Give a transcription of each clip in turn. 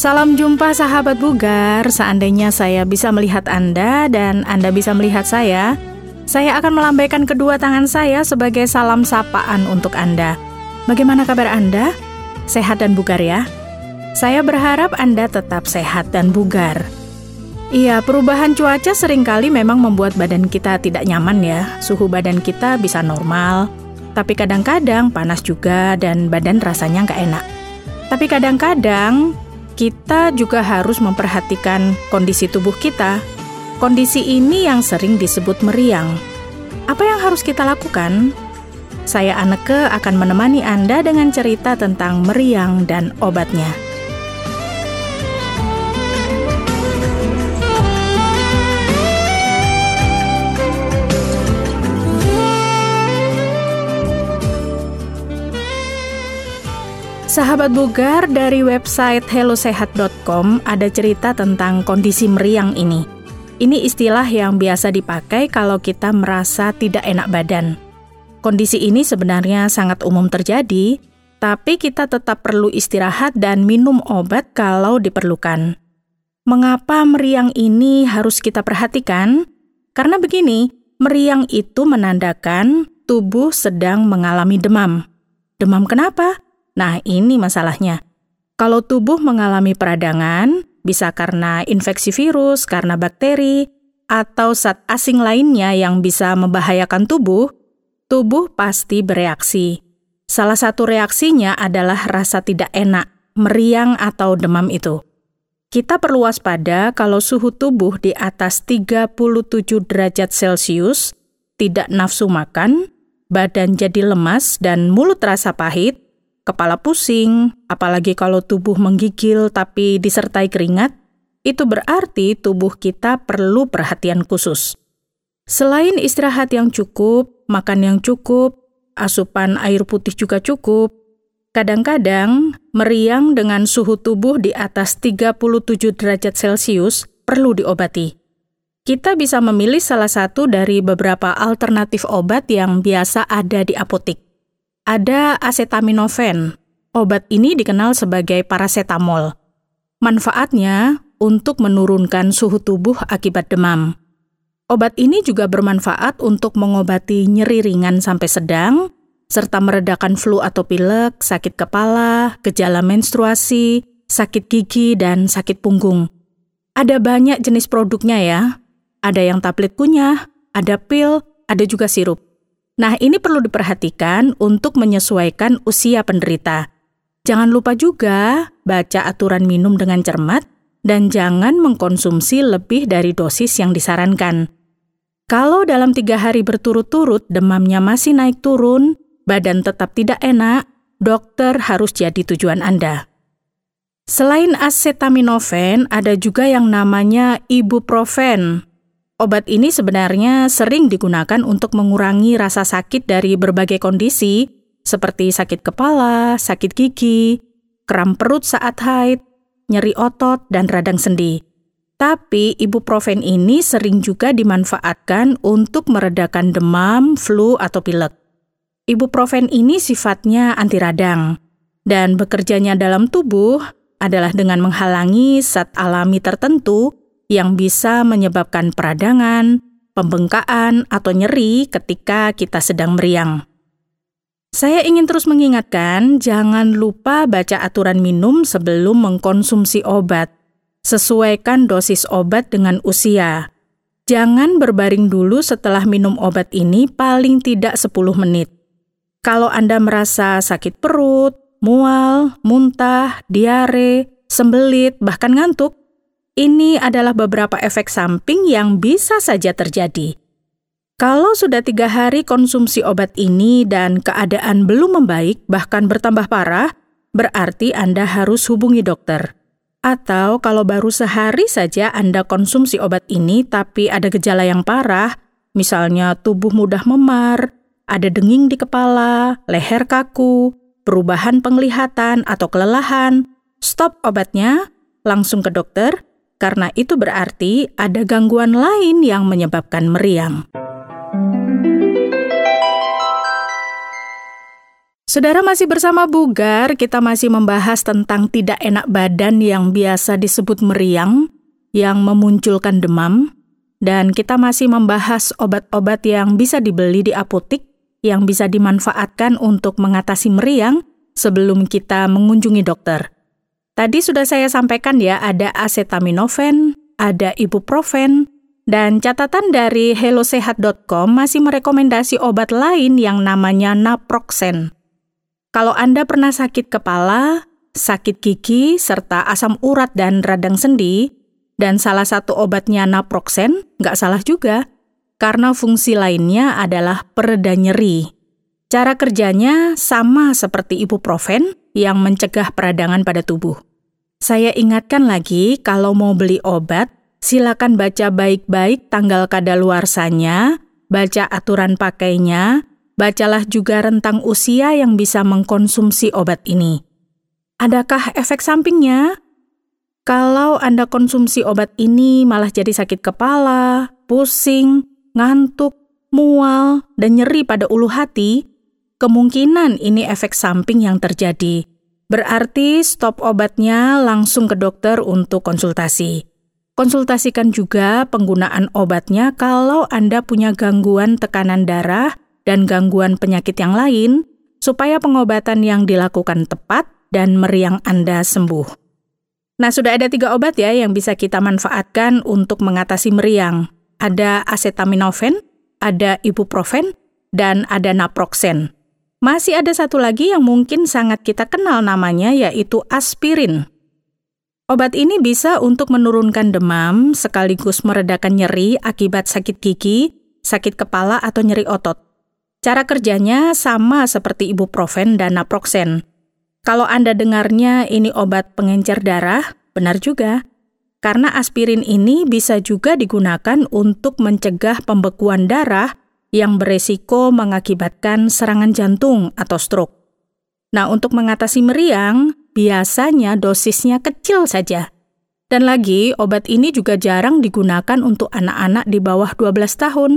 Salam jumpa sahabat bugar. Seandainya saya bisa melihat Anda dan Anda bisa melihat saya, saya akan melambaikan kedua tangan saya sebagai salam sapaan untuk Anda. Bagaimana kabar Anda? Sehat dan bugar ya? Saya berharap Anda tetap sehat dan bugar. Iya, perubahan cuaca sering kali memang membuat badan kita tidak nyaman ya. Suhu badan kita bisa normal, tapi kadang-kadang panas juga dan badan rasanya nggak enak. Tapi kadang-kadang kita juga harus memperhatikan kondisi tubuh kita. Kondisi ini yang sering disebut meriang. Apa yang harus kita lakukan? Saya Aneke akan menemani Anda dengan cerita tentang meriang dan obatnya. Sahabat bugar dari website hellosehat.com ada cerita tentang kondisi meriang ini. Ini istilah yang biasa dipakai kalau kita merasa tidak enak badan. Kondisi ini sebenarnya sangat umum terjadi, tapi kita tetap perlu istirahat dan minum obat kalau diperlukan. Mengapa meriang ini harus kita perhatikan? Karena begini, meriang itu menandakan tubuh sedang mengalami demam. Demam kenapa? Nah, ini masalahnya. Kalau tubuh mengalami peradangan, bisa karena infeksi virus, karena bakteri, atau zat asing lainnya yang bisa membahayakan tubuh, tubuh pasti bereaksi. Salah satu reaksinya adalah rasa tidak enak, meriang atau demam itu. Kita perlu waspada kalau suhu tubuh di atas 37 derajat Celcius, tidak nafsu makan, badan jadi lemas dan mulut terasa pahit, kepala pusing, apalagi kalau tubuh menggigil tapi disertai keringat, itu berarti tubuh kita perlu perhatian khusus. Selain istirahat yang cukup, makan yang cukup, asupan air putih juga cukup, kadang-kadang meriang dengan suhu tubuh di atas 37 derajat Celcius perlu diobati. Kita bisa memilih salah satu dari beberapa alternatif obat yang biasa ada di apotik ada acetaminophen. Obat ini dikenal sebagai paracetamol. Manfaatnya untuk menurunkan suhu tubuh akibat demam. Obat ini juga bermanfaat untuk mengobati nyeri ringan sampai sedang, serta meredakan flu atau pilek, sakit kepala, gejala menstruasi, sakit gigi, dan sakit punggung. Ada banyak jenis produknya ya. Ada yang tablet kunyah, ada pil, ada juga sirup. Nah, ini perlu diperhatikan untuk menyesuaikan usia penderita. Jangan lupa juga baca aturan minum dengan cermat dan jangan mengkonsumsi lebih dari dosis yang disarankan. Kalau dalam tiga hari berturut-turut demamnya masih naik turun, badan tetap tidak enak, dokter harus jadi tujuan Anda. Selain acetaminophen, ada juga yang namanya ibuprofen Obat ini sebenarnya sering digunakan untuk mengurangi rasa sakit dari berbagai kondisi, seperti sakit kepala, sakit gigi, kram perut saat haid, nyeri otot, dan radang sendi. Tapi ibuprofen ini sering juga dimanfaatkan untuk meredakan demam, flu, atau pilek. Ibuprofen ini sifatnya anti radang, dan bekerjanya dalam tubuh adalah dengan menghalangi zat alami tertentu yang bisa menyebabkan peradangan, pembengkakan, atau nyeri ketika kita sedang meriang. Saya ingin terus mengingatkan, jangan lupa baca aturan minum sebelum mengkonsumsi obat. Sesuaikan dosis obat dengan usia. Jangan berbaring dulu setelah minum obat ini paling tidak 10 menit. Kalau Anda merasa sakit perut, mual, muntah, diare, sembelit, bahkan ngantuk, ini adalah beberapa efek samping yang bisa saja terjadi. Kalau sudah tiga hari konsumsi obat ini dan keadaan belum membaik, bahkan bertambah parah, berarti Anda harus hubungi dokter. Atau kalau baru sehari saja Anda konsumsi obat ini tapi ada gejala yang parah, misalnya tubuh mudah memar, ada denging di kepala, leher kaku, perubahan penglihatan atau kelelahan, stop obatnya, langsung ke dokter, karena itu berarti ada gangguan lain yang menyebabkan meriang. Saudara masih bersama Bugar, kita masih membahas tentang tidak enak badan yang biasa disebut meriang, yang memunculkan demam, dan kita masih membahas obat-obat yang bisa dibeli di apotik, yang bisa dimanfaatkan untuk mengatasi meriang sebelum kita mengunjungi dokter. Tadi sudah saya sampaikan ya, ada acetaminophen, ada ibuprofen, dan catatan dari hellosehat.com masih merekomendasi obat lain yang namanya naproxen. Kalau Anda pernah sakit kepala, sakit gigi, serta asam urat dan radang sendi, dan salah satu obatnya naproxen, nggak salah juga, karena fungsi lainnya adalah pereda nyeri. Cara kerjanya sama seperti ibuprofen yang mencegah peradangan pada tubuh. Saya ingatkan lagi, kalau mau beli obat, silakan baca baik-baik tanggal kadaluarsanya, baca aturan pakainya, Bacalah juga rentang usia yang bisa mengkonsumsi obat ini. Adakah efek sampingnya? Kalau Anda konsumsi obat ini malah jadi sakit kepala, pusing, ngantuk, mual, dan nyeri pada ulu hati, kemungkinan ini efek samping yang terjadi. Berarti stop obatnya langsung ke dokter untuk konsultasi. Konsultasikan juga penggunaan obatnya kalau Anda punya gangguan tekanan darah dan gangguan penyakit yang lain, supaya pengobatan yang dilakukan tepat dan meriang Anda sembuh. Nah, sudah ada tiga obat ya yang bisa kita manfaatkan untuk mengatasi meriang. Ada acetaminophen, ada ibuprofen, dan ada naproxen. Masih ada satu lagi yang mungkin sangat kita kenal namanya yaitu aspirin. Obat ini bisa untuk menurunkan demam sekaligus meredakan nyeri akibat sakit gigi, sakit kepala atau nyeri otot. Cara kerjanya sama seperti ibuprofen dan naproxen. Kalau Anda dengarnya ini obat pengencer darah, benar juga. Karena aspirin ini bisa juga digunakan untuk mencegah pembekuan darah yang beresiko mengakibatkan serangan jantung atau stroke. Nah, untuk mengatasi meriang, biasanya dosisnya kecil saja. Dan lagi, obat ini juga jarang digunakan untuk anak-anak di bawah 12 tahun,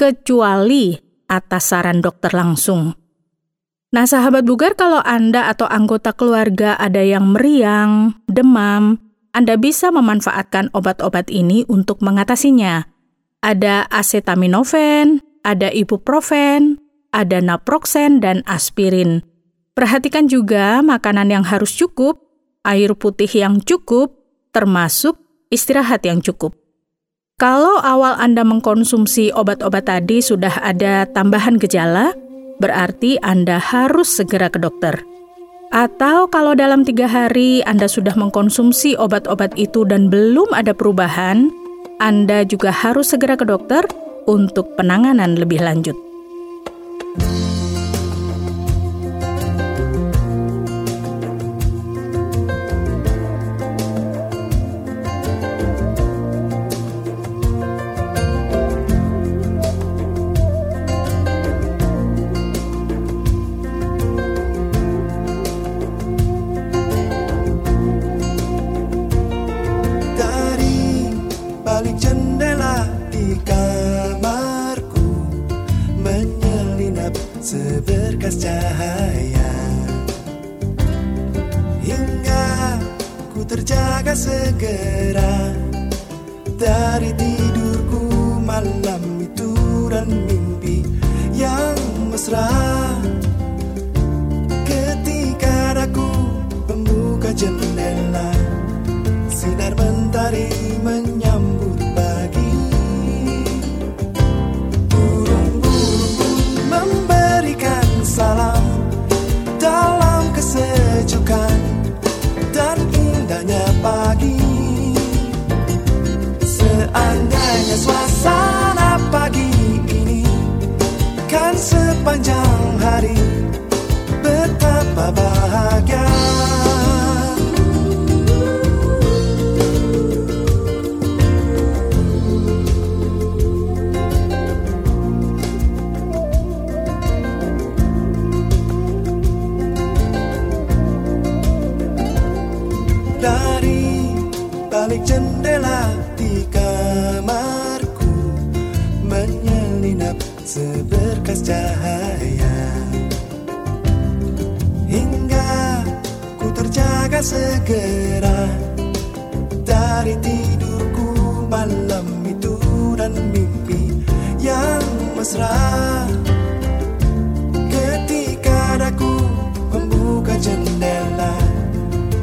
kecuali atas saran dokter langsung. Nah, sahabat bugar, kalau Anda atau anggota keluarga ada yang meriang, demam, Anda bisa memanfaatkan obat-obat ini untuk mengatasinya. Ada acetaminophen, ada ibuprofen, ada naproxen, dan aspirin. Perhatikan juga makanan yang harus cukup, air putih yang cukup, termasuk istirahat yang cukup. Kalau awal Anda mengkonsumsi obat-obat tadi sudah ada tambahan gejala, berarti Anda harus segera ke dokter. Atau kalau dalam tiga hari Anda sudah mengkonsumsi obat-obat itu dan belum ada perubahan, Anda juga harus segera ke dokter untuk penanganan lebih lanjut. seberkas cahaya. Hingga ku terjaga segera dari mesra ketika daku membuka jendela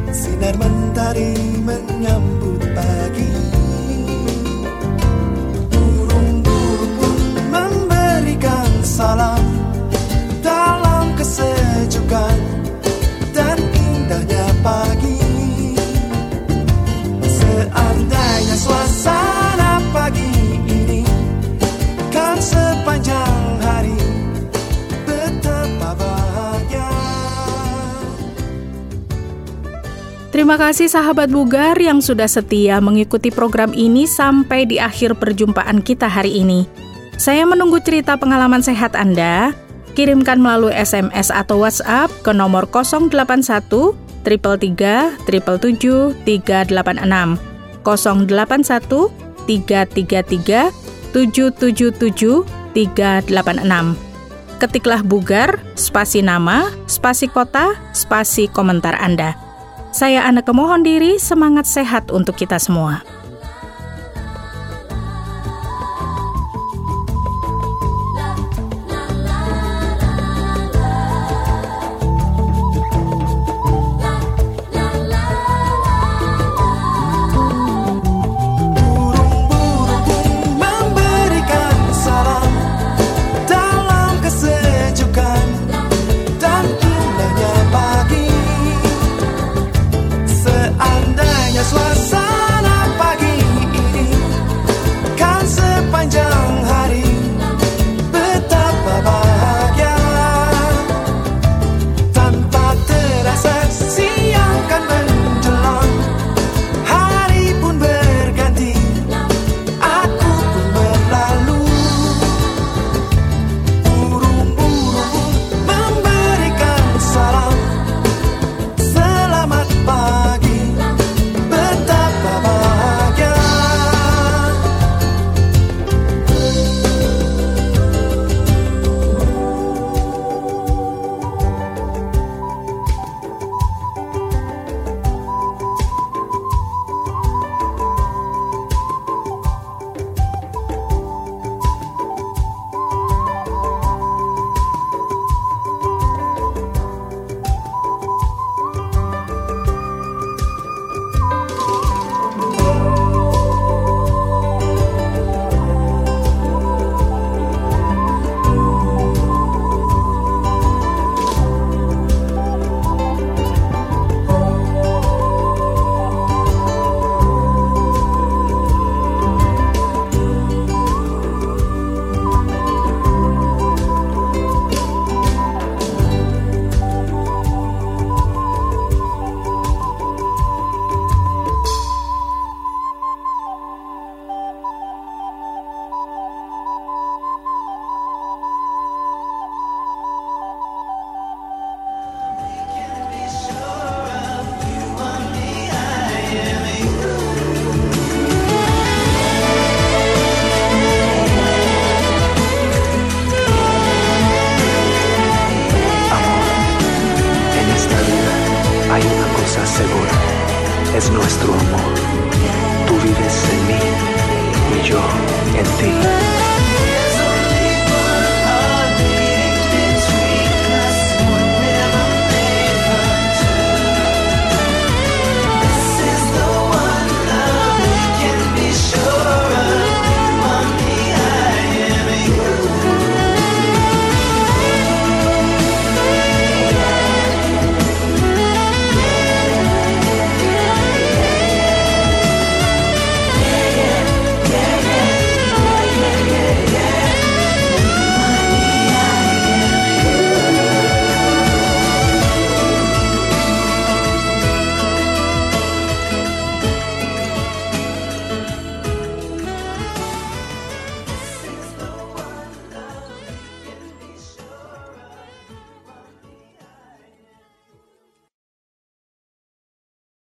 sinar mentari menyambut Terima kasih sahabat Bugar yang sudah setia mengikuti program ini sampai di akhir perjumpaan kita hari ini. Saya menunggu cerita pengalaman sehat Anda. Kirimkan melalui SMS atau WhatsApp ke nomor 081 333 777 386 081 333 777 386 Ketiklah Bugar, spasi nama, spasi kota, spasi komentar Anda. Saya Ana kemohon diri, semangat sehat untuk kita semua.